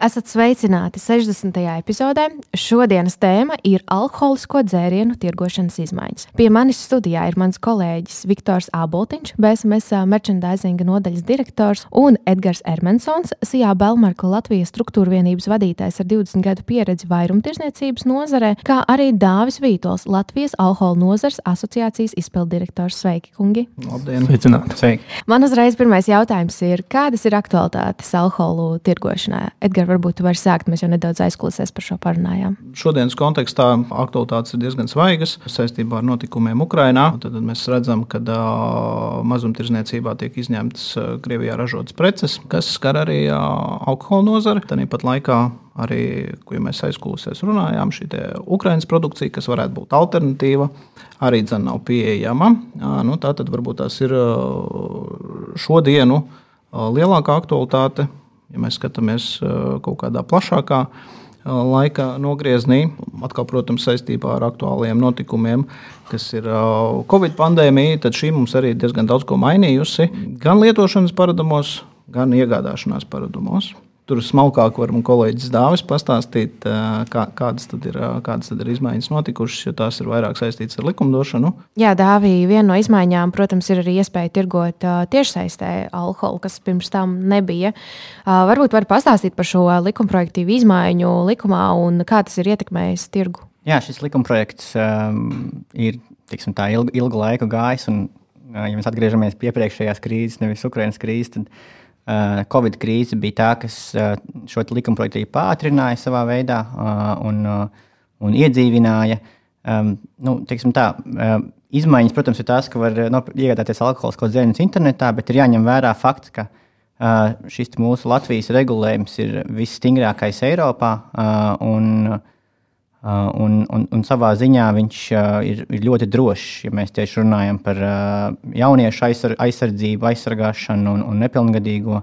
Esat sveicināti 60. epizodē. Šodienas tēma ir alkoholisko dzērienu tirgošanas izmaiņas. Pie manis studijā ir mans kolēģis Viktors Aboltiņš, BSMS merchandising nodaļas direktors, un Edgars Ermensons, Sijā Belmarka Latvijas struktūra vienības vadītājs ar 20 gadu pieredzi vairumtirdzniecības nozarē, kā arī Dāvis Vītols, Latvijas alkohola nozars asociācijas izpildirektors. Sveiki, kungi! Labdien! Sveicināti! Sveiki. Man uzreiz pirmais jautājums ir, kādas ir aktualitātes alkoholu tirgošanā? Edgars, varbūt tu vari sākt. Mēs jau nedaudz aizklausēs par šo parunājām. Šodienas kontekstā aktualitātes ir diezgan svaigas saistībā ar notikumiem Ukrajinā. Tad mēs redzam, ka mazumtirdzniecībā tiek izņemtas Krievijā ražotas preces, kas skar arī alkohola nozari. Tāpat laikā arī, ko ja mēs aizklausēs runājām, šī Ukraiņas produkcija, kas varētu būt alternatīva, arī dzen, nav pieejama. Nu, tā tad varbūt tas ir šodienu lielākā aktualitāte Ja mēs skatāmies kaut kādā plašākā laika nogriezienī, atkal, protams, saistībā ar aktuāliem notikumiem, kas ir Covid pandēmija, tad šī mums arī diezgan daudz ko mainījusi gan lietošanas paradumos, gan iegādāšanās paradumos. Tur smalkāk var man kolēģis Dāvis pastāstīt, kā, kādas, tad ir, kādas tad ir izmaiņas notikušas, jo tās ir vairāk saistītas ar likumdošanu. Jā, Dāvija, viena no izmaiņām, protams, ir arī iespēja tirgot tiešsaistē alkoholu, kas pirms tam nebija. Varbūt var pastāstīt par šo likumprojektīvu izmaiņu likumā un kā tas ir ietekmējis tirgu. Jā, šis likumprojekts um, ir tiksim, tā, ilgu, ilgu laiku gājis. Un, ja mēs atgriežamies pie iepriekšējās krīzes, nevis Ukraiņas krīzes, tad Uh, Covid krīze bija tā, kas uh, šo likumprojektu pātrināja savā veidā uh, un, un iedzīvināja. Nu, tā, izmaiņas, protams, ir tās, ka var iegādāties alkoholiskos dzērienus internetā, bet ir jāņem vērā fakts, ka šis mūsu Latvijas regulējums ir visstingrākais Eiropā. Un, Uh, un, un, un savā ziņā viņš uh, ir, ir ļoti drošs, ja mēs tieši runājam par uh, jauniešu aizsar, aizsardzību, aizsargāšanu un, un nepilngadīgo.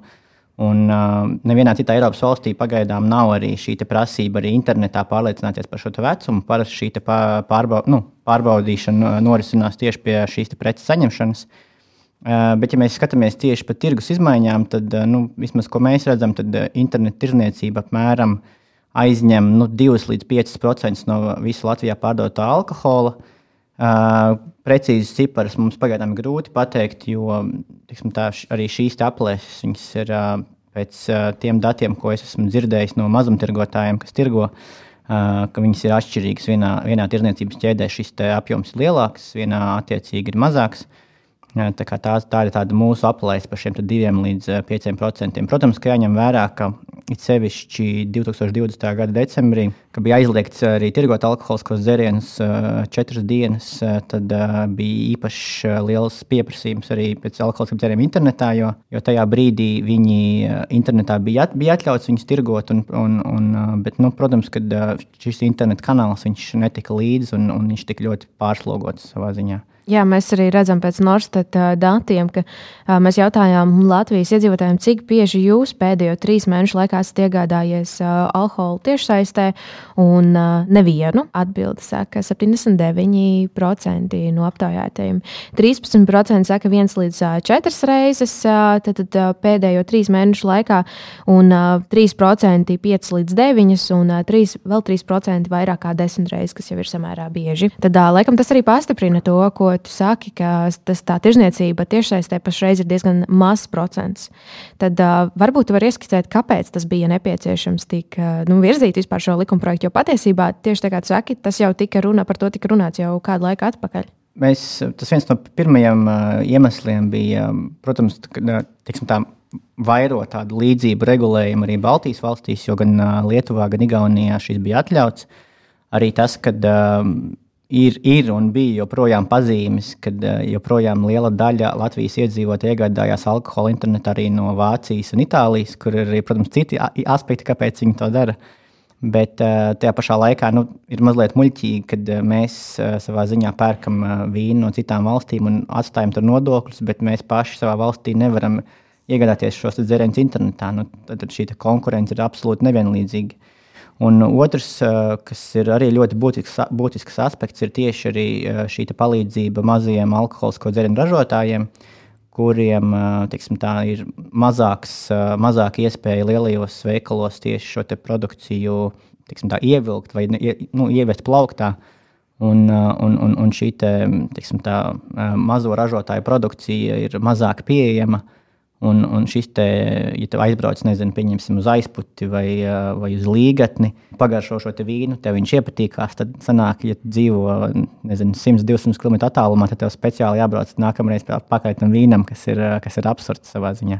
Un uh, nevienā citā Eiropas valstī pagaidām nav arī šī prasība arī internetā pārliecināties par šo vecumu. Parasti šī pārbau, nu, pārbaudīšana norisinās tieši pie šīs preces saņemšanas. Uh, bet, ja mēs skatāmies tieši par tirgus izmaiņām, tad, uh, nu, vismaz ko mēs redzam, tad uh, interneta tirzniecība apmēram uh, aizņem nu, 2 līdz 5% no visa Latvijā pārdotā alkohola. Uh, precīzi ciparus mums pagaidām ir grūti pateikt, jo tiksim, tā, arī šīs aplēses ir uh, pēc uh, tiem datiem, ko es esmu dzirdējis no mazumtirgotājiem, kas tirgo, uh, ka viņas ir atšķirīgas. Vienā, vienā tirdzniecības ķēdē šis apjoms ir lielāks, vienā attiecīgi ir mazāks. Tā, tā, tā ir tāda mūsu aplēse par šiem 2 līdz 5%. Protams, ka jāņem vērā, ka it sevišķi 2020. gada decembrī, kad bija aizliegts arī tirgot alkoholiskos dzērienus četras dienas, tad bija īpaši liels pieprasījums arī pēc alkoholiskām dzērieniem internetā, jo, jo tajā brīdī viņi internetā bija, bija atļauts viņus tirgot. Un, un, un, bet, nu, protams, ka šis internetu kanāls netika līdzi un, un viņš tika ļoti pārslogots savā ziņā. Jā, mēs arī redzam pēc Norstat datiem, ka a, mēs jautājām Latvijas iedzīvotājiem, cik bieži jūs pēdējo trīs mēnešu laikā esat iegādājies a, alkoholu tiešsaistē, un a, nevienu atbildi saka 79% no aptaujātajiem. 13% saka viens līdz četras reizes tad, tad, pēdējo trīs mēnešu laikā, un 3% 5 līdz 9, un 3, vēl 3% vairāk kā 10 reizes, kas jau ir samērā bieži. Tad, laikam, tas arī pastiprina to, ko tu saki, ka tas, tā tirzniecība tiešsaistē pašreiz ir diezgan mazs procents, tad uh, varbūt tu vari ieskicēt, kāpēc tas bija nepieciešams tik uh, nu, virzīt vispār šo likumprojektu. Jo patiesībā tieši tā kā tu saki, tas jau tika runa par to, tika runāts jau kādu laiku atpakaļ. Mēs, tas viens no pirmajiem uh, iemesliem bija, protams, tiksim, tā, vairot tādu līdzību regulējumu arī Baltijas valstīs, jo gan uh, Lietuvā, gan Igaunijā šis bija atļauts. Arī tas, ka uh, ir, ir un bija joprojām pazīmes, ka eh, joprojām liela daļa Latvijas iedzīvotāju iegādājās alkoholu internetā arī no Vācijas un Itālijas, kur ir protams, citi aspekti, kāpēc viņi to dara. Bet uh, tajā pašā laikā nu, ir mazliet muļķīgi, kad uh, mēs savā ziņā pērkam vīnu no citām valstīm un atstājam tur nodokļus, bet mēs paši savā valstī nevaram iegādāties šos dzērienus internetā. Nu, tad šī konkurence ir absolūti nevienlīdzīga. Un otrs, kas ir arī ļoti būtisks, būtisks aspekts, ir tieši uh, šī palīdzība mazajiem alkoholisko dzērienu ražotājiem. Kuriem tiksim, ir mazāks, mazāk iespēja lielajos veikalos tieši šo produkciju tiksim, tā, ievilkt vai nu, ievest plauktā. Un, un, un, un šī te, tiksim, tā, mazo ražotāju produkcija ir mazāk pieejama. Uh, Un, un šis te, ja tu aizbrauc, nezinu, pieņemsim uz aizputi vai, vai uz līgatni, pagaršo šo vīnu, tev viņš iepatīkās. Tad sanāk, ja dzīvo nezinu, 100-200 km attālumā, tad tev speciāli jābrauc nākamreiz pakaļ tam vīnam, kas ir, kas ir absurds savā ziņā.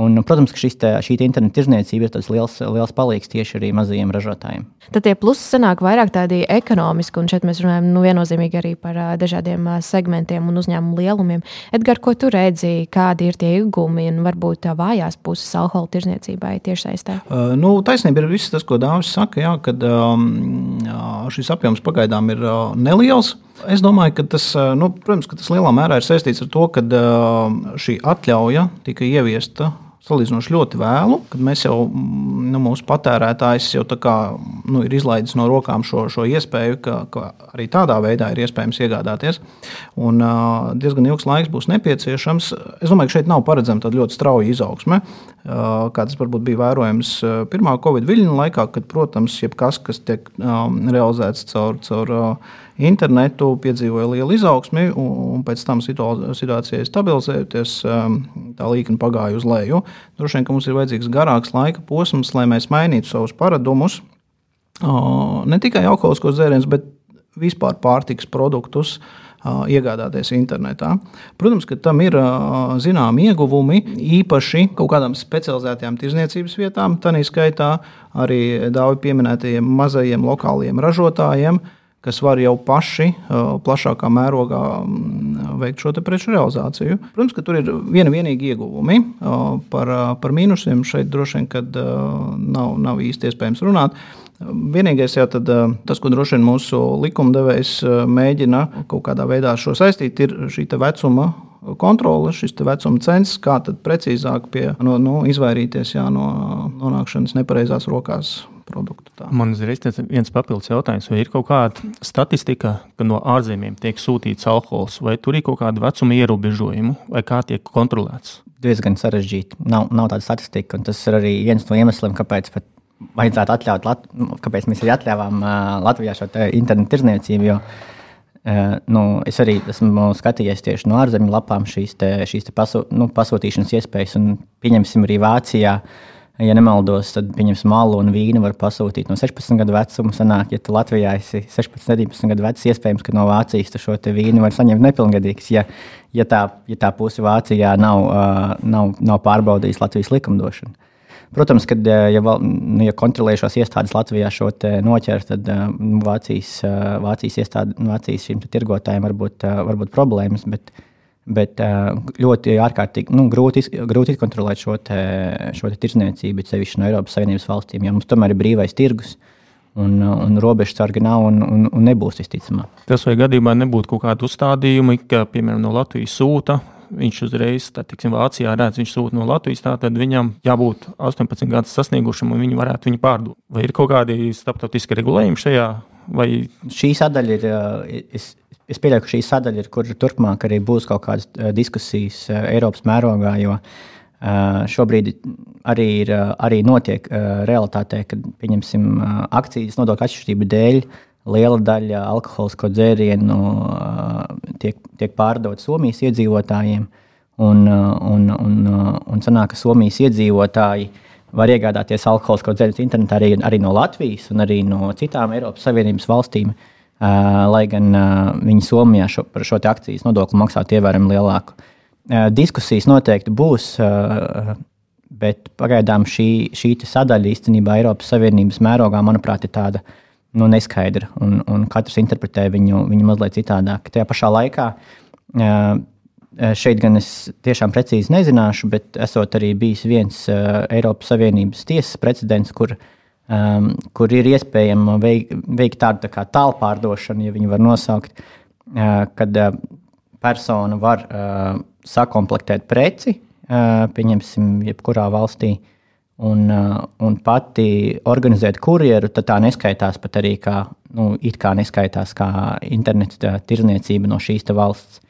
Un, protams, ka šis te, šī te interneta tirzniecība ir liels, liels palīgs tieši arī mazajiem ražotājiem. Tad tie plusi sanāk vairāk tādi ekonomiski, un šeit mēs runājam nu, viennozīmīgi arī par uh, dažādiem uh, segmentiem un uzņēmumu lielumiem. Edgars, ko tu redzi, kādi ir tie iegūmi un varbūt uh, vājās puses alkohola tirzniecībai tiešsaistē? Uh, nu, taisnība ir viss tas, ko Dāvis saka, jā, kad um, šis apjoms pagaidām ir uh, neliels. Es domāju, ka tas, nu, protams, ka tas lielā mērā ir saistīts ar to, ka šī atļauja tika ieviesta salīdzinoši ļoti vēlu, kad mēs jau, nu, mūsu patērētājs jau kā, nu, ir izlaidis no rokām šo, šo iespēju, ka, ka arī tādā veidā ir iespējams iegādāties. Un, uh, diezgan ilgs laiks būs nepieciešams. Es domāju, ka šeit nav paredzama tāda ļoti strauja izaugsme, uh, kā tas varbūt bija vērojams pirmā Covid viļņa laikā, kad, protams, jebkas, kas tiek um, realizēts caur. caur uh, internetu piedzīvoja lielu izaugsmi, un pēc tam situācijai stabilizējoties, um, tā līnija pagāja uz leju. Droši vien, ka mums ir vajadzīgs garāks laika posms, lai mēs mainītu savus paradumus. Ne tikai alkoholiskos dzērienus, bet vispār pārtikas produktus iegādāties internetā. Protams, ka tam ir zināmi ieguvumi, īpaši kaut kādām specializētām tirzniecības vietām, tā skaitā arī daudz pieminētajiem mazajiem lokāliem ražotājiem kas var jau paši plašākā mērogā veikt šo preču realizāciju. Protams, ka tur ir viena vienīga ieguvumi. Par, par mīnusiem šeit droši vien nav, nav īsti iespējams runāt. Vienīgais, jā, tad, tas, ko droši vien mūsu likumdevējs mēģina kaut kādā veidā saistīt, ir šī vecuma kontrole, šis vecuma cents, kā precīzāk pie, no, no, izvairīties jā, no nonākšanas nepareizās rokās produktu. Tā. Man ir viens papildus jautājums, vai ir kaut kāda statistika, ka no ārzemēm tiek sūtīts alkohols, vai tur ir kaut kāda vecuma ierobežojuma, vai kā tiek kontrolēts? Diezgan sarežģīti. Nav, nav tāda statistika, un tas ir arī viens no iemesliem, kāpēc vajadzētu atļaut, Lat nu, kāpēc mēs arī atļāvām Latvijā šo internetu tirzniecību. Jo, nu, es arī esmu skatījies tieši no ārzemju lapām šīs, te, šīs te pasū, nu, pasūtīšanas iespējas, un pieņemsim arī Vācijā. Ja nemaldos, tad pieņemsim malu un vīnu var pasūtīt no 16 gadu vecuma. Sanāk, ja tu Latvijā esi 16, 17 gadu vecs, iespējams, ka no Vācijas tu šo vīnu var saņemt nepilngadīgs, ja, ja, tā, ja tā puse Vācijā nav, uh, nav, nav pārbaudījis Latvijas likumdošanu. Protams, kad ja, nu, ja kontrolējušās iestādes Latvijā šo noķer, tad uh, Vācijas, uh, Vācijas, iestāde, Vācijas šiem tirgotājiem var būt, var būt problēmas. Bet, Bet ļoti ārkārtīgi nu, grūti, grūti kontrolēt šo, te, šo te tirzniecību, sevišķi no Eiropas Savienības valstīm, jo mums tomēr ir brīvais tirgus. Un, un robežu sargi nav un, un, un nebūs visticamāk. Tas vai gadījumā nebūtu kaut kāda uzstādījuma, ka, piemēram, no Latvijas sūta viņš uzreiz, tā tiksim, Vācijā redz, viņš sūta no Latvijas, tad viņam jābūt 18 gadus sasniegušam, un viņi varētu viņu pārdot. Vai ir kaut kādi starptautiski regulējumi šajā? Vai... Šī sadaļa ir, es, es pieļauju, ka šī sadaļa ir, kur turpmāk arī būs kaut kādas diskusijas Eiropas mērogā, jo šobrīd arī, ir, arī notiek realitātē, kad pieņemsim akcijas nodokļu atšķirību dēļ. Liela daļa alkoholisko dzērienu tiek, tiek pārdota Somijas iedzīvotājiem, un, un, un, un sanāk, ka Somijas iedzīvotāji var iegādāties alkoholisko dzērienu internetā arī, arī no Latvijas un arī no citām Eiropas Savienības valstīm. Uh, Uh, lai gan uh, viņi Somijā šo, par šo akcijas nodokli maksātu ievērojami lielāku. Uh, diskusijas noteikti būs, bet pagaidām šī, šī sadaļa īstenībā Eiropas Savienības mērogā, manuprāt, ir tāda nu, neskaidra, un, un katrs interpretē viņu, viņu mazliet citādāk. Tajā pašā laikā šeit gan es tiešām precīzi nezināšu, bet esot arī bijis viens Eiropas Savienības tiesas precedents, kur kur ir iespējama veik, veikt tādu tā tālpārdošanu, ja viņi var nosaukt, kad persona var sakomplektēt preci, pieņemsim, jebkurā valstī. Un, uh, un pati organizēt kurjeru, tad tā neskaitās pat arī kā, nu, kā neskaitās kā interneta tirzniecība no šīs valsts.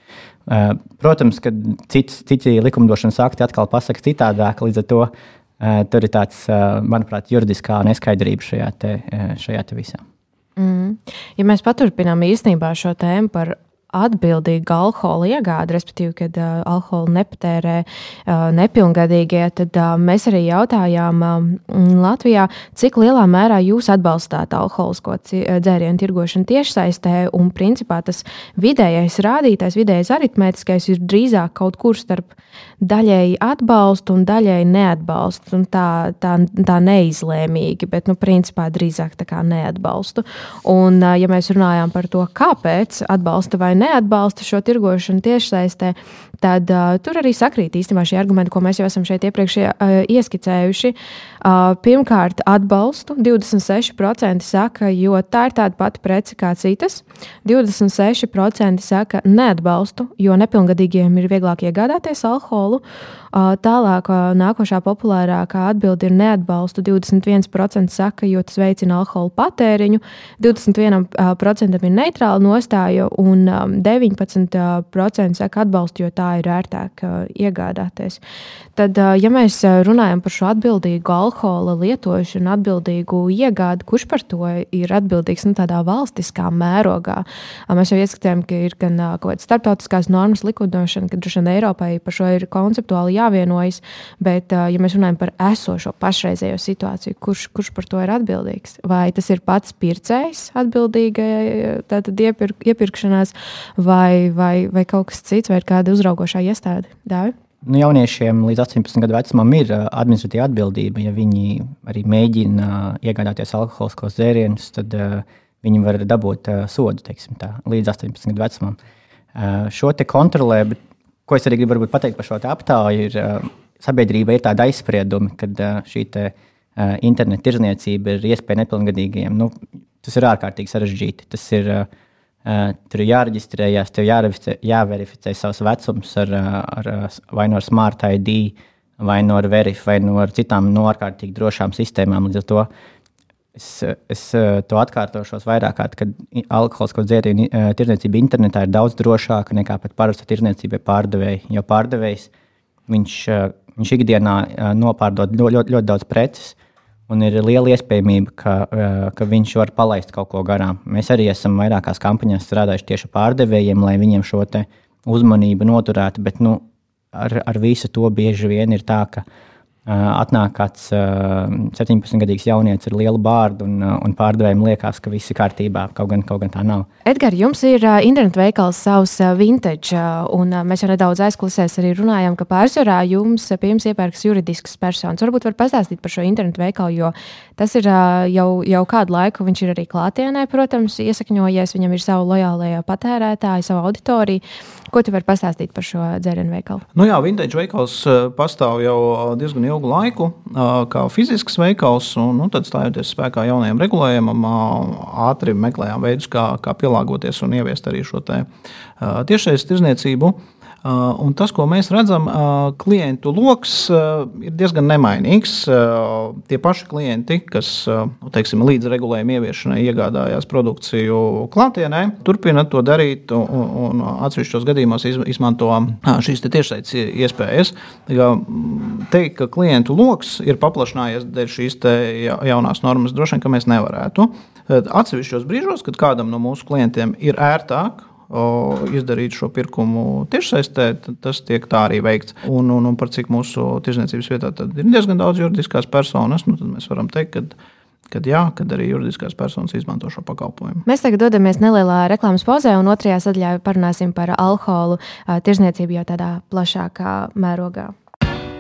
Uh, protams, ka cits, citi likumdošanas akti atkal pasaka citādāk, līdz ar to uh, tur ir tāds, manuprāt, juridiskā neskaidrība šajā, te, šajā te visā. Mm. Ja mēs paturpinām īstenībā šo tēmu par atbildīga alkohola iegāde, respektīvi, kad uh, alkoholu nepatērē uh, nepilngadīgie, tad uh, mēs arī jautājām uh, Latvijā, cik lielā mērā jūs atbalstāt alkoholisko dzērienu tirgošanu tiešsaistē, un principā tas vidējais rādītājs, vidējais aritmētiskais ir drīzāk kaut kur starp daļēji atbalstu un daļēji neatbalstu. Un tā, tā, tā neizlēmīgi, bet nu, principā drīzāk tā kā neatbalstu. Un, ja mēs runājam par to, kāpēc atbalsta vai neatbalsta šo tirgošanu tiešsaistē, tad uh, tur arī sakrīt īstenībā šie argumenti, ko mēs jau esam šeit iepriekš uh, ieskicējuši. Uh, pirmkārt, atbalstu 26% saka, jo tā ir tāda pati prece kā citas. 26% saka, neatbalstu, jo nepilngadīgiem ir vieglāk iegādāties alkoholu. Tālāk, nākošā populārākā atbilde ir neatbalstu. 21% saka, jo tas veicina alkohola patēriņu, 21% ir neitrāla nostāja, un 19% saka atbalstu, jo tā ir ērtāk iegādāties. Tad, ja mēs runājam par šo atbildīgu alkohola lietošanu, atbildīgu iegādi, kurš par to ir atbildīgs nu, tādā valstiskā mērogā? Mēs jau ieskatījām, ka ir gan kaut kādas starptautiskās normas likumdošana, ka droši vien Eiropai par šo ir konceptuāli jāvienojas, bet, ja mēs runājam par esošo pašreizējo situāciju, kurš, kurš par to ir atbildīgs? Vai tas ir pats pircējs atbildīgai iepirk, iepirkšanās, vai, vai, vai kaut kas cits, vai ir kāda uzraugošā iestāde? Dāvi? Nu, jauniešiem līdz 18 gadu vecumam ir uh, administratīva atbildība. Ja viņi arī mēģina uh, iegādāties alkoholiskos dzērienus, tad uh, viņi var dabūt uh, sodu tā, līdz 18 gadu vecumam. Uh, šo kontrolē, bet ko es arī gribu pateikt par šo aptauju, ir uh, sabiedrība ir tāda aizsprieduma, ka uh, šī te, uh, interneta tirzniecība ir iespēja nepilngadīgajiem. Nu, tas ir ārkārtīgi sarežģīti. Tas ir, Uh, tur ir jāreģistrējas, tev jāverificē, savs vecums ar, ar, vai no Smart ID, vai no Verif, vai no citām no ārkārtīgi drošām sistēmām. Līdz ar to es, es to atkārtošos vairāk kārt, ka alkoholisko dzērienu tirdzniecība internetā ir daudz drošāka nekā pat parasta tirdzniecība pārdevēja. Jo pārdevējs viņš, viņš ikdienā nopārdod ļoti, ļoti, ļoti daudz preces un ir liela iespējamība, ka, eh, ka viņš var palaist kaut ko garām. Mēs arī esam vairākās kampaņās strādājuši tieši pārdevējiem, lai viņiem šo uzmanību noturētu, bet nu, ar, ar visu to bieži vien ir tā, ka atnāk kāds 17-gadīgs jaunietis ar lielu bārdu un, un pārdevējiem liekas, ka viss ir kārtībā, kaut gan, kaut gan tā nav. Edgars, jums ir internetu veikals savs vintage, un mēs jau nedaudz aizklausēs arī runājām, ka pārsvarā jums pie jums iepērks juridisks personas. Varbūt var pastāstīt par šo internetu veikalu, jo tas ir jau, jau kādu laiku, viņš ir arī klātienē, protams, iesakņojies, viņam ir savu lojālajā patērētāju, savu auditoriju. Ko tu vari pastāstīt par šo dzērienu veikalu? Nu jā, vintage veikals pastāv jau diezgan ilgi ilgu laiku, kā fizisks veikals, un nu, tad stājoties spēkā jaunajam regulējumam, ātri meklējām veidus, kā, kā pielāgoties un ieviest arī šo tiešsaistes tirzniecību. Uh, un tas, ko mēs redzam, uh, klientu lokus uh, ir diezgan nemainīgs. Tie paši klienti, kas nu, teiksim, līdz regulējuma ieviešanai iegādājās produkciju klātienē, turpina to darīt un, un atsevišķos gadījumos izmanto šīs tiešsaistes iespējas. Mm, teikt, ka klientu lokus ir paplašinājies dēļ šīs jaunās normas, droši vien mēs nevarētu. Atsevišķos brīžos, kad kādam no mūsu klientiem ir ērtāk izdarīt šo pirkumu tiešsaistē, tas tiek tā arī veikts. Un, un, un par cik mūsu tirzniecības vietā ir diezgan daudz juridiskās personas, nu, tad mēs varam teikt, ka kad jā, kad arī juridiskās personas izmanto šo pakalpojumu. Mēs tagad dodamies nelielā reklāmas pauzē, un otrajā sadaļā parunāsim par alkoholu tirzniecību jau tādā plašākā mērogā.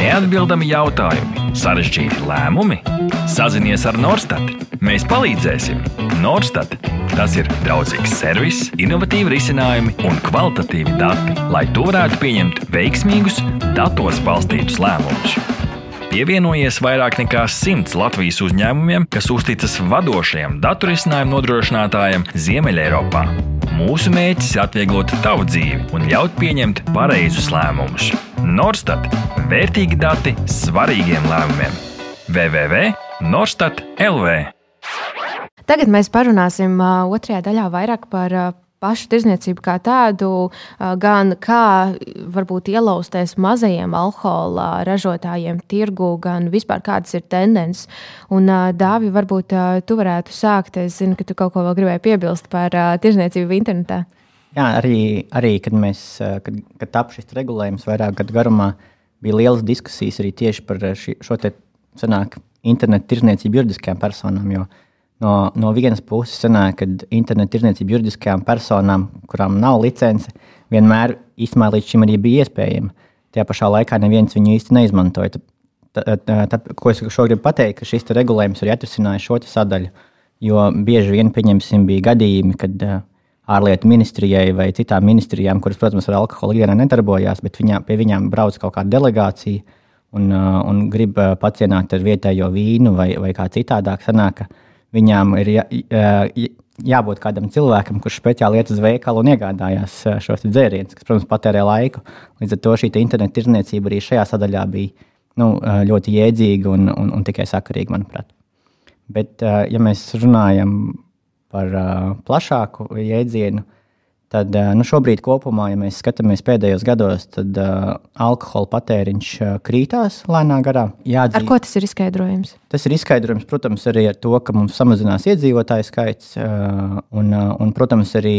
Neatbildami jautājumi, sarežģīti lēmumi. Sazinies ar Norstat. Mēs palīdzēsim. Norstat. Tas ir draudzīgs servis, innovatīvi risinājumi un kvalitatīvi dati, lai tu varētu pieņemt veiksmīgus, datos balstītus lēmumus. Pievienojies vairāk nekā simts Latvijas uzņēmumiem, kas uzticas vadošajam datorisinājumu nodrošinātājam Ziemeļeiropā. Mūsu mērķis ir atvieglot tavu dzīvi un ļaut pieņemt pareizus lēmumus. Norstat - vērtīgi dati svarīgiem lēmumiem. www.norstat LV Tagad mēs parunāsim otrajā daļā vairāk par pašu tirzniecību kā tādu, gan kā varbūt ielausties mazajiem alkohola ražotājiem tirgu, gan vispār kādas ir tendences. Un, Dāvi, varbūt tu varētu sākt. Es zinu, ka tu kaut ko vēl gribēji piebilst par tirzniecību internetā. Jā, arī, arī kad mēs, kad, kad tapu šis regulējums vairāk gadu garumā, bija lielas diskusijas arī tieši par ši, šo te sanāk, internetu tirzniecību juridiskajām personām. Jo, uh, No, no vienas puses, sanāk, ka internetu tirdzniecība juridiskajām personām, kurām nav licence, vienmēr īstenībā līdz šim arī bija iespējama. Tajā pašā laikā neviens viņu īsti neizmantoja. Tā, tā, tā, ko es šobrīd gribu pateikt, ka šis regulējums arī atrisināja šo sadaļu. Jo bieži vien, pieņemsim, bija gadījumi, kad uh, ārlietu ministrijai vai citām ministrijām, kuras, protams, ar alkoholu ikdienā nedarbojās, bet viņā, pie viņām brauc kaut kāda delegācija un, uh, un grib uh, pacienāt ar vietējo vīnu vai, vai kā citādāk. Sanāk, ka, viņām ir jā, jābūt kādam cilvēkam, kurš speciāli iet uz veikalu un iegādājās šos dzērienus, kas, protams, patērē laiku. Līdz ar to šī internetu tirdzniecība arī šajā sadaļā bija nu, ļoti jēdzīga un, un, un tikai sakarīga, manuprāt. Bet, ja mēs runājam par plašāku jēdzienu, Tad eh, nu, šobrīd, kopumā, ja mēs skatāmies pēdējos gados, tad uh, alkohola patēriņš uh, krītās lēnā garā. Jāatzīst, ar ko tas ir izskaidrojams? Tas ir izskaidrojams, protams, arī ar to, ka mums samazinās iedzīvotāju skaits, uh, un, uh, un, protams, arī,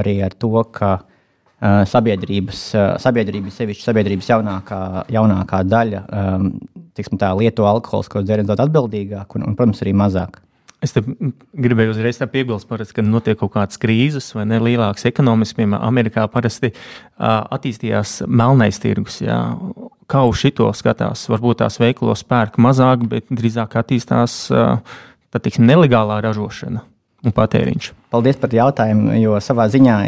arī ar to, ka uh, sabiedrības, uh, sabiedrības, sevišķi sabiedrības jaunākā, jaunākā daļa um, tā, lieto alkoholiskos dzērienus daudz atbildīgāk un, un, protams, arī mazāk. Es gribēju uzreiz piebilst, parasti, kad notiek kaut kādas krīzes vai ne lielākas ekonomiskas, piemēram, Amerikā parasti uh, attīstījās melnais tirgus. Jā. Kā uz šito skatās? Varbūt tās veikalos pērk mazāk, bet drīzāk attīstās uh, tā tiksim, nelegālā ražošana un patēriņš. Paldies par jautājumu, jo savā ziņā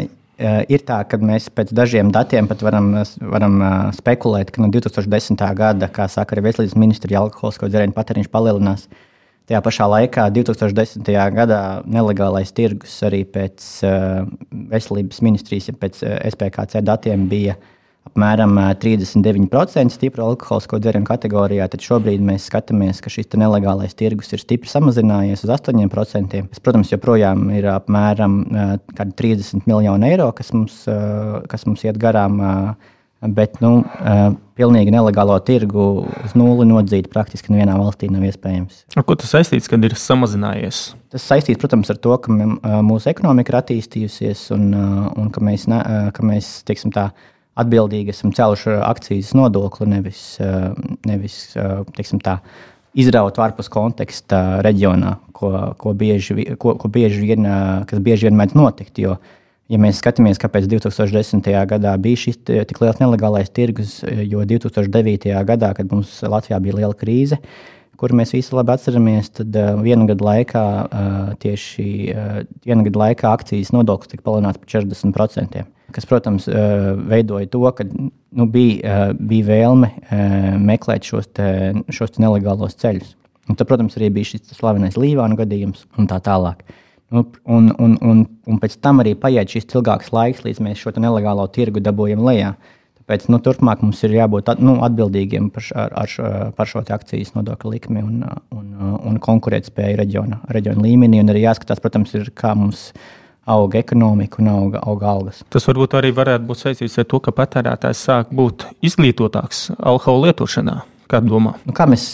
ir tā, ka mēs pēc dažiem datiem pat varam, varam spekulēt, ka no 2010. gada, kā saka arī Veselības ministrija, alkoholisko dzērienu patēriņš palielinās. Tajā pašā laikā, 2010. gadā, nelegālais tirgus arī pēc uh, veselības ministrijas, ja pēc uh, SPKC datiem bija apmēram 39% stipru alkoholisko dzērienu kategorijā. Tad šobrīd mēs skatāmies, ka šis nelegālais tirgus ir stipri samazinājies uz 8%. Tas, protams, joprojām ir apmēram uh, 30 miljoni eiro, kas mums, kas mums iet garām. Bet nu, uh, pilnīgi nelegālo tirgu uz nulli nodzīt praktiski nevienā valstī nav iespējams. Ar ko tas saistīts, kad ir samazinājies? Tas saistīts, protams, ar to, ka mūsu ekonomika ir attīstījusies un, un ka mēs, ne, ka mēs teiksim, tā, atbildīgi esam celuši akcijas nodokli, nevis, nevis teiksim, tā, izraut ārpus konteksta reģionā, ko, ko bieži, ko, ko bieži vien, kas bieži vien mēdz notikt. Jo, uh, Ja mēs skatāmies, kāpēc 2010. gadā bija šis tik liels nelegālais tirgus, jo 2009. gadā, kad mums Latvijā bija liela krīze, kuru mēs visi labi atceramies, tad uh, viena gada laikā tieši viena gada laikā akcijas nodoklis tika palielināts par 40%. Kas, protams, veidoja to, ka nu, bija, bija vēlme meklēt šos, te, šos te nelegālos ceļus. Un tad, protams, arī bija šis slavenais Līvānu gadījums un tā tālāk. Nu, un, un, un, un pēc tam arī paiet šis ilgāks laiks, līdz mēs šo nelegālo tirgu dabūjam lejā. Tāpēc nu, turpmāk mums ir jābūt nu, atbildīgiem par, ar, ar, par šo akcijas nodokļu likmi un, un, un konkurētspēju reģiona, reģiona līmenī. Un arī jāskatās, protams, ir, kā mums auga ekonomika un auga, auga algas. Tas varbūt arī varētu būt saistīts ar to, ka patērētājs sāk būt izglītotāks alkohola lietošanā. Kā domā? Nu, kā, mēs,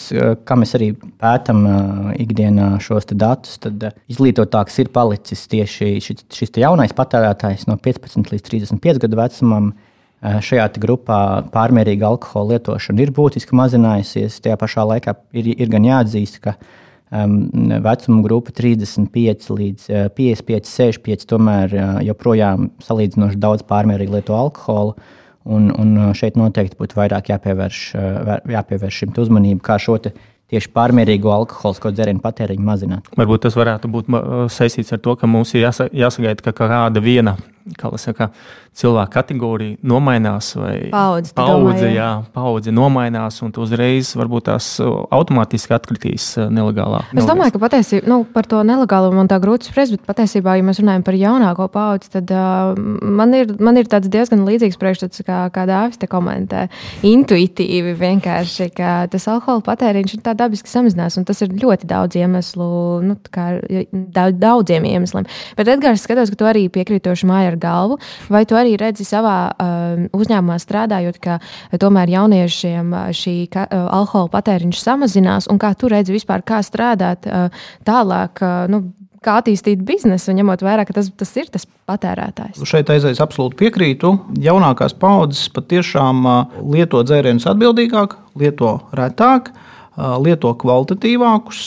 kā mēs arī pētām uh, ikdienā šos datus, tad uh, izglītotāks ir palicis tieši šis, šis jaunais patērētājs no 15 līdz 35 gadu vecumam. Uh, šajā grupā pārmērīga alkohola lietošana ir būtiski mazinājusies. Tajā pašā laikā ir, ir gan jāatzīst, ka um, vecuma grupa 35 līdz 55, 65, tomēr joprojām salīdzinoši daudz pārmērīgi lieto alkoholu. Un, un šeit noteikti būtu vairāk jāpievērš, jāpievērš šim uzmanību, kā šo tieši pārmērīgo alkoholisko dzērienu patēriņu mazināt. Varbūt tas varētu būt saistīts ar to, ka mums ir jāsagaida, ka kāda viena saka, cilvēku kategorija nomainās, vai paudze, paudze, jā. Paudze nomainās, un uzreiz varbūt tās automātiski atkritīs nelegālā. Es domāju, ka patiesībā nu, par to nelegālo man tā grūti spriest, bet patiesībā, ja mēs runājam par jaunāko paudzi, tad uh, man, ir, man ir diezgan līdzīgs priekšstats, kā, kā Dāvis te komentē. Intuitīvi vienkārši, ka tas alkohola patēriņš ir tā dabiski samazinās, un tas ir ļoti daudz iemeslu, nu, kā, daudz, daudziem iemesliem. Bet, Edgars, skatos, ka tu arī piekrītoši māja ar galvu, vai tu arī redzi savā uh, uzņēmumā strādājot, ka tomēr jauniešiem uh, šī ka, uh, alkohola patēriņš samazinās, un kā tu redzi vispār, kā strādāt uh, tālāk? Uh, nu, kā attīstīt biznesu, ņemot vērā, ka tas, tas ir tas patērētājs. Šeit aizēs absolūti piekrītu. Jaunākās paudzes patiešām lieto dzērienus atbildīgāk, lieto retāk, lieto kvalitatīvākus,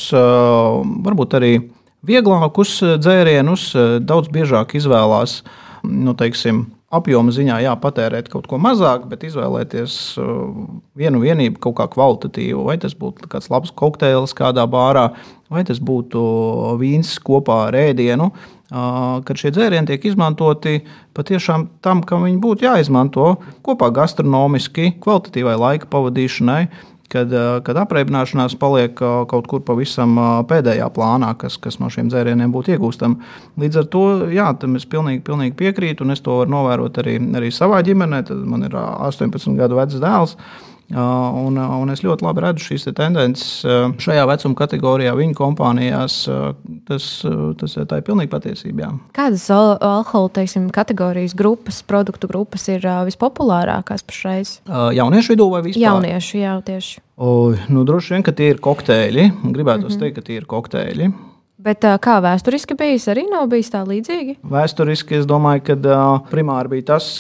varbūt arī vieglākus dzērienus, daudz biežāk izvēlās nu, teiksim, apjoma ziņā jāpatērēt kaut ko mazāk, bet izvēlēties uh, vienu vienību kaut kā kvalitatīvu. Vai tas būtu kāds labs kokteils kādā bārā, vai tas būtu vīns kopā ar ēdienu. Uh, kad šie dzērieni tiek izmantoti patiešām tam, kam viņi būtu jāizmanto kopā gastronomiski, kvalitatīvai laika pavadīšanai, kad, eh, kad apreibināšanās paliek eh, kaut kur pavisam eh, pēdējā plānā, kas, kas no šiem dzērieniem būtu iegūstama. Līdz ar to jā, es pilnīgi, pilnīgi piekrītu, un es to varu novērot arī, arī savā ģimenē. Tad man ir 18 gadu vecs dēls. Un, un es ļoti labi redzu šīs te tendences šajā vecuma kategorijā, viņu kompānijās. Tas, tas tā ir pilnīgi patiesība. Jā. Kādas al alkohola teiksim, kategorijas, grupas, produktu grupas ir vispopulārākās pašreiz? Jauniešu vidū vai vispār? Jauniešu, jā, tieši. O, nu, droši vien, ka tie ir kokteļi. Gribētu mm -hmm. teikt, ka tie ir kokteļi. Bet kā vēsturiski bijis, arī nav bijis tā līdzīgi? Vēsturiski es domāju, ka primāri bija tas,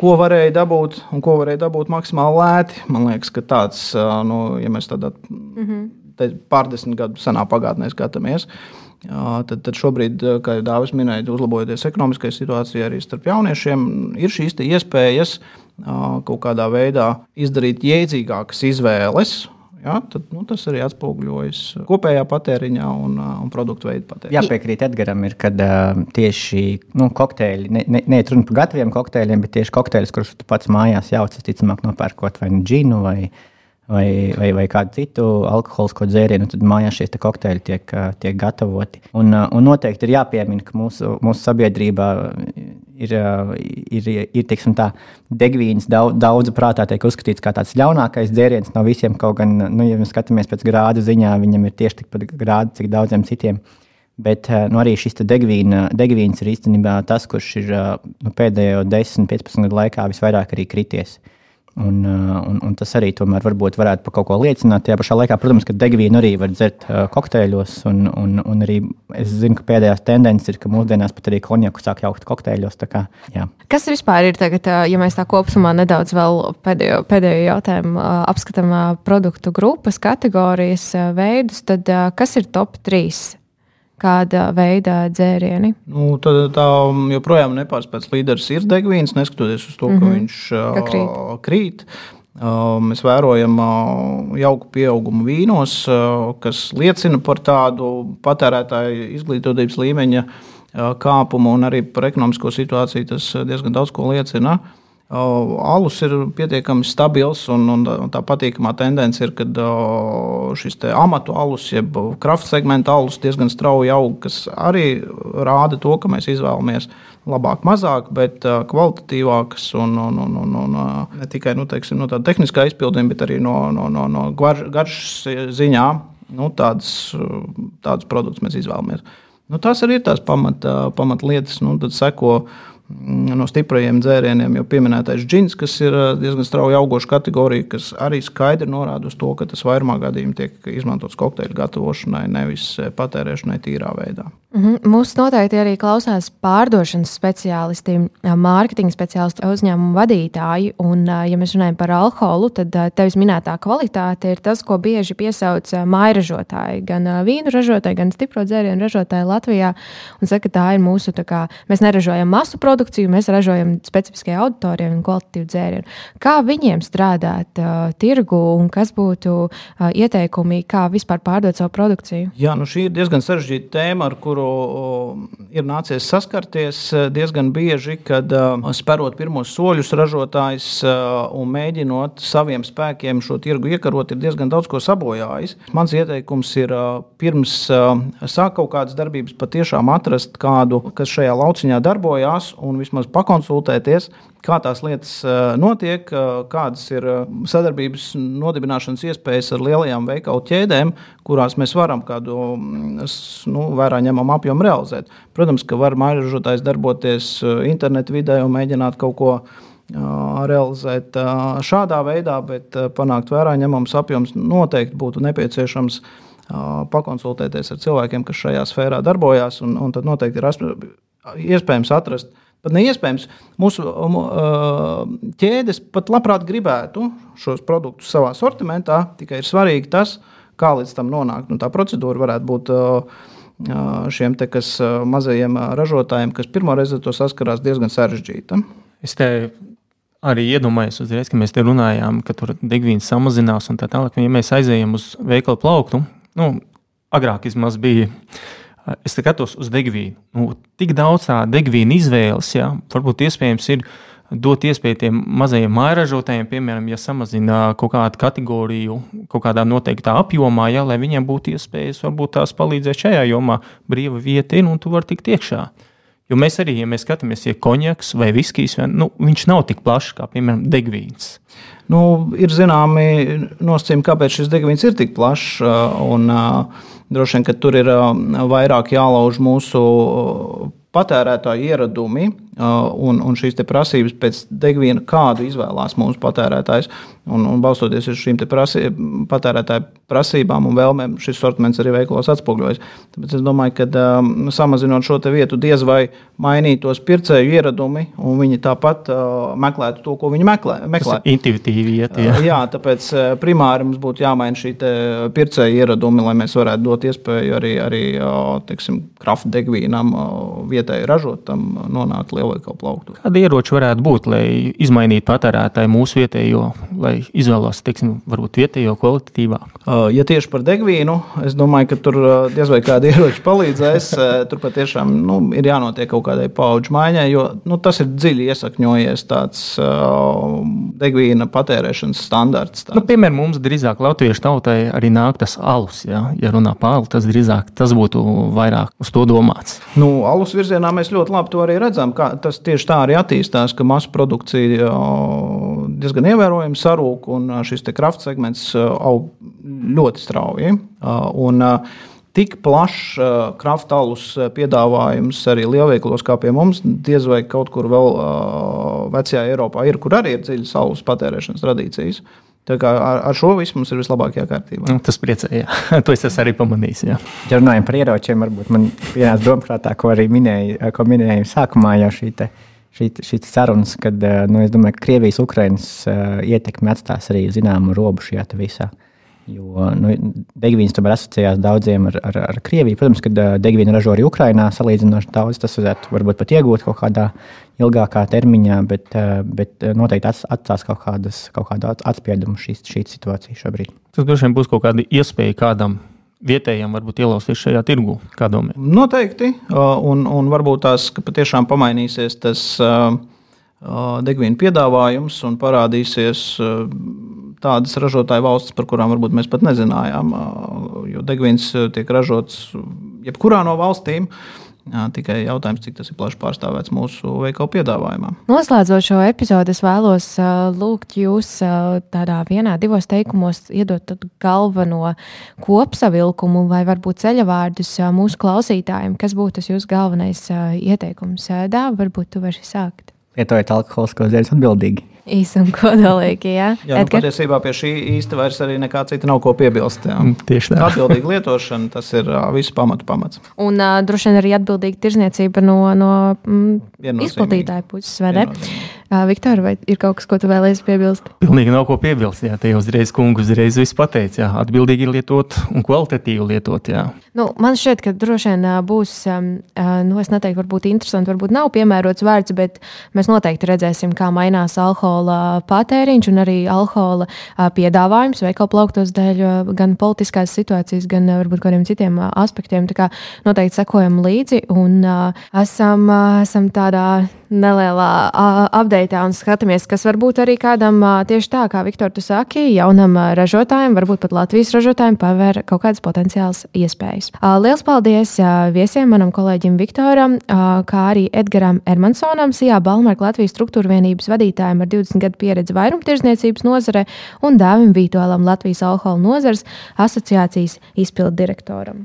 ko varēja dabūt un ko varēja dabūt maksimāli lēti. Man liekas, ka tāds, nu, ja mēs tādā mm -hmm. pārdesmit gadu senā pagātnē skatāmies. Tad, tad šobrīd, kā jau Dāvis minēja, uzlabojoties ekonomiskajai situācijai arī starp jauniešiem, ir šīs iespējas kaut kādā veidā izdarīt jēdzīgākas izvēles, Ja, tad, nu, tas arī atspoguļojas kopējā patēriņā un, un produktu veidu patēriņā. Jāpiekrīt Edgars, ir, kad uh, tieši nu, kokteļi, ne, ne, ne runa par gataviem kokteļiem, bet tieši kokteļus, kurus tu pats mājās jauc, ticamāk, nopērkot vai nu džinu vai, vai, vai, vai kādu citu alkoholisko dzērienu, tad mājās šie kokteļi tiek, tiek gatavoti. Un, un noteikti ir jāpiemina, ka mūsu, mūsu sabiedrībā ir, ir, ir teiksim, tā, degvīns daudz, daudzu prātā tiek uzskatīts par tāds ļaunākais dzēriens no visiem. Kaut gan, nu, ja mēs skatāmies pēc grādu ziņā, viņam ir tieši tikpat grādi, cik daudziem citiem. Bet nu, arī šis degvīna, degvīns ir īstenībā tas, kurš ir nu, pēdējo 10, 15 gadu laikā visvairāk arī krities. Uh, Un, uh, un, un tas arī tomēr varbūt varētu par kaut ko liecināt. Tajā pašā laikā, protams, ka degvīnu arī var dzert uh, kokteļos. Un, un, un arī es zinu, ka pēdējās tendences ir, ka mūsdienās pat arī konjaku sāk jaukt kokteļos. Kā, jā. Kas vispār ir tagad, uh, ja mēs tā kopumā nedaudz vēl pēdējo, pēdējo jautājumu uh, apskatām produktu grupas, kategorijas, veidus, tad kas ir top 3? Kāda veida dzērieni? Nu, tā, tā joprojām nepārspēts līderis ir degvīns, neskatoties uz to, mm -hmm. ka mhm. viņš ka krīt. krīt. Mēs vērojam jauku pieaugumu vīnos, kas liecina par tādu patērētāju izglītotības līmeņa kāpumu un arī par ekonomisko situāciju. Tas diezgan daudz ko liecina. Alus ir pietiekami stabils, un, un tā patīkamā tendence ir, ka šis amatu alus, jeb krafta segmenta alus, diezgan strauji aug, kas arī rāda to, ka mēs izvēlamies labāk, mazāk, bet kvalitatīvākas un, un, un, un, un ne tikai nu, teiksim, no tāda tehniskā izpildījuma, bet arī no, no, no, no garšas ziņā. Nu, tādas, tādas produktus mēs izvēlamies. Nu, tas arī ir tās pamatlietas. Pamat nu, tad seko no stiprajiem dzērieniem, jau pieminētais džins, kas ir diezgan strauji augoša kategorija, kas arī skaidri norāda uz to, ka tas vairumā gadījumā tiek izmantots kokteļu gatavošanai, nevis patērēšanai tīrā veidā. Mhm. Mūsu noteikti arī klausās pārdošanas speciālisti, mārketinga speciālisti, uzņēmumu vadītāji. Un, ja mēs runājam par alkoholu, tad tevis minētā kvalitāte ir tas, ko bieži piesauc mairažotāji. Gan vīnu ražotāji, gan stipro dzērienu ražotāji Latvijā. Un saka, tā ir mūsu, tā kā, mēs neražojam masu produkciju, mēs ražojam specifiskai auditorijai un kvalitatīvu dzērienu. Kā viņiem strādāt uh, tirgu un kas būtu uh, ieteikumi, kā vispār pārdot savu produkciju? Jā, nu šī ir diezgan sarežģīta tēma, ar kuru ir nācies saskarties e, diezgan bieži, kad e, sperot pirmos soļus ražotājs e, un mēģinot saviem spēkiem šo tirgu iekarot, ir diezgan daudz ko sabojājis. Mans ieteikums ir pirms sākt kaut kādas darbības, patiešām atrast kādu, kas šajā lauciņā darbojās un vismaz pakonsultēties kā tās lietas notiek, kādas ir sadarbības nodibināšanas iespējas ar lielajām veikalu ķēdēm, kurās mēs varam kādu nu, vērā ņemamu apjomu realizēt. Protams, ka var mājražotājs darboties internetu vidē un mēģināt kaut ko realizēt šādā veidā, bet panākt vērā ņemams apjoms noteikti būtu nepieciešams pakonsultēties ar cilvēkiem, kas šajā sfērā darbojas, un, un tad noteikti ir iespējams atrast pat neiespējams. Mūsu ķēdes pat labprāt gribētu šos produktus savā sortimentā, tikai ir svarīgi tas, kā līdz tam nonākt. Nu, tā procedūra varētu būt šiem te, kas, mazajiem ražotājiem, kas pirmo reizi ar to saskarās, diezgan sarežģīta. Es te arī iedomājos, uzreiz, ka mēs te runājām, ka tur degvīns samazinās un tā tālāk. Ja mēs aizējām uz veikalu plauktu, nu, agrāk vismaz bija es skatos uz degvīnu. Nu, tik daudz tā degvīna izvēles, ja, varbūt iespējams ir dot iespēju tiem mazajiem mājražotājiem, piemēram, ja samazina kaut kādu kategoriju, kaut kādā noteiktā apjomā, ja, lai viņiem būtu iespējas, varbūt tās palīdzēt šajā jomā, brīva vieta ir un tu vari tikt iekšā. Jo mēs arī, ja mēs skatāmies, ja konjaks vai viskijs, nu, viņš nav tik plašs kā, piemēram, degvīns. Nu, ir zināmi nosacījumi, kāpēc šis degvīns ir tik plašs. Un, uh, Droši vien, ka tur ir vairāk jālauž mūsu patērētāju ieradumi un, un šīs prasības pēc degviela, kādu izvēlās mūsu patērētājs. Un, un balstoties uz šīm prasī, patērētāju prasībām un vēlmēm, šis sortiments arī veikalos atspoguļojas. Tāpēc es domāju, ka um, samazinot šo vietu, diez vai mainītos pircēju ieradumi, un viņi tāpat uh, meklētu to, ko viņi meklē. meklē. Intuitīvi iet. Jā. jā, tāpēc primāri mums būtu jāmaina šī pircēju ieradumi, lai mēs varētu dot iespēju arī, arī teiksim, kraft degvīnam vietēji ražotam nonākt lielveikalu plauktu. Kādi ieroči varētu būt, lai izmainītu patērētāju mūsu vietējo? Lai vai izvēlos teiksim, vietējo kvalitatīvāk? Uh, ja tieši par degvīnu, es domāju, ka tur uh, diez vai kādi ieroči palīdzēs. Uh, tur patiešām nu, ir jānotiek kaut kādai paudžu maiņai, jo nu, tas ir dziļi iesakņojies tāds degvīna patērēšanas standarts. Nu, piemēram, mums drīzāk latviešu tautai arī nāk tas alus. Ja, ja runā par alu, tas drīzāk tas būtu vairāk uz to domāts. Nu, alus virzienā mēs ļoti labi to arī redzam. Tas tieši tā arī attīstās, ka masu produkcija diezgan ievērojami sarūk sarūk, un šis krafts segments aug ļoti strauji. Un, Tik plašs uh, kraftālus piedāvājums arī lielveikalos, kā pie mums, diez vai kaut kur vēl uh, vecajā Eiropā ir, kur arī ir dziļas saules patērēšanas tradīcijas. Tā kā ar, ar šo visu mums ir vislabākajā kārtībā. Nu, tas priecē, jā. to es arī pamanīju. Ja runājam par ieročiem, varbūt man pienāca domprātā, ko arī minēju, ko minēju sākumā jau šī te šīs sarunas, kad eh, nu, domāju, ka Krievijas-Ukrainas eh, ietekme atstās arī zināmu robu šajā visā. Jo nu, degvīns tomēr asociējās daudziem ar, ar, ar Krieviju. Protams, ka uh, degvīnu ražo arī Ukrainā salīdzinoši daudz. Tas varētu varbūt pat iegūt kaut kādā ilgākā termiņā, bet, bet noteikti atstās kaut, kādas, kaut kādu atspiedumu šī, šī situācija šobrīd. Tas droši vien būs kaut kāda iespēja kādam vietējiem varbūt ielausties šajā tirgu? Noteikti, un, un varbūt tās patiešām pamainīsies tas degvīnu piedāvājums un parādīsies tādas ražotāju valstis, par kurām varbūt mēs pat nezinājām. Jo degvīns tiek ražots jebkurā no valstīm. Tikai jautājums, cik tas ir plaši pārstāvēts mūsu veikalu piedāvājumā. Noslēdzot šo epizodi, es vēlos uh, lūgt jūs uh, tādā vienā, divos teikumos iedot galveno kopsavilkumu vai varbūt ceļavārdus uh, mūsu klausītājiem. Kas būtu tas jūsu galvenais ieteikums? Dāvā, varbūt tu vari sākt. Lietojiet alkoholiskos dzērus atbildīgi. Īsi un kodolīgi. Jā, jā nu, patiesībā pie šī īsti vairs arī nekā cita nav ko piebilst. Jā. Mm, tieši tā. Atbildīga lietošana, tas ir uh, visu pamatu pamats. Un uh, droši vien arī atbildīga tirzniecība no, no mm, izplatītāja puses, vai ne? Viktor, vai ir kaut kas, ko tu vēlēsies piebilst? Pilnīgi nav ko piebilst. Jā, te jau uzreiz kungu uzreiz viss pateica. Jā, atbildīgi lietot un kvalitatīvi lietot. Jā. Nu, man šķiet, ka droši vien būs, nu, es neteiktu, varbūt interesanti, varbūt nav piemērots vārds, bet mēs noteikti redzēsim, kā mainās alkohola patēriņš un arī alkohola piedāvājums veikalu plauktos dēļ gan politiskās situācijas, gan varbūt kādiem citiem aspektiem. Tā kā noteikti sekojam līdzi un esam, esam tādā nelielā update un skatāmies, kas varbūt arī kādam tieši tā, kā Viktor, tu saki, jaunam ražotājam, varbūt pat Latvijas ražotājiem paver kaut kādas potenciālas iespējas. Lielas paldies viesiem, manam kolēģim Viktoram, kā arī Edgaram Ermansonam, Sijā Balmarka Latvijas struktūra vienības vadītājiem ar 20 gadu pieredzi vairumtirdzniecības nozare un Dāvim Vītolam Latvijas alkohola nozares asociācijas izpildu direktoram.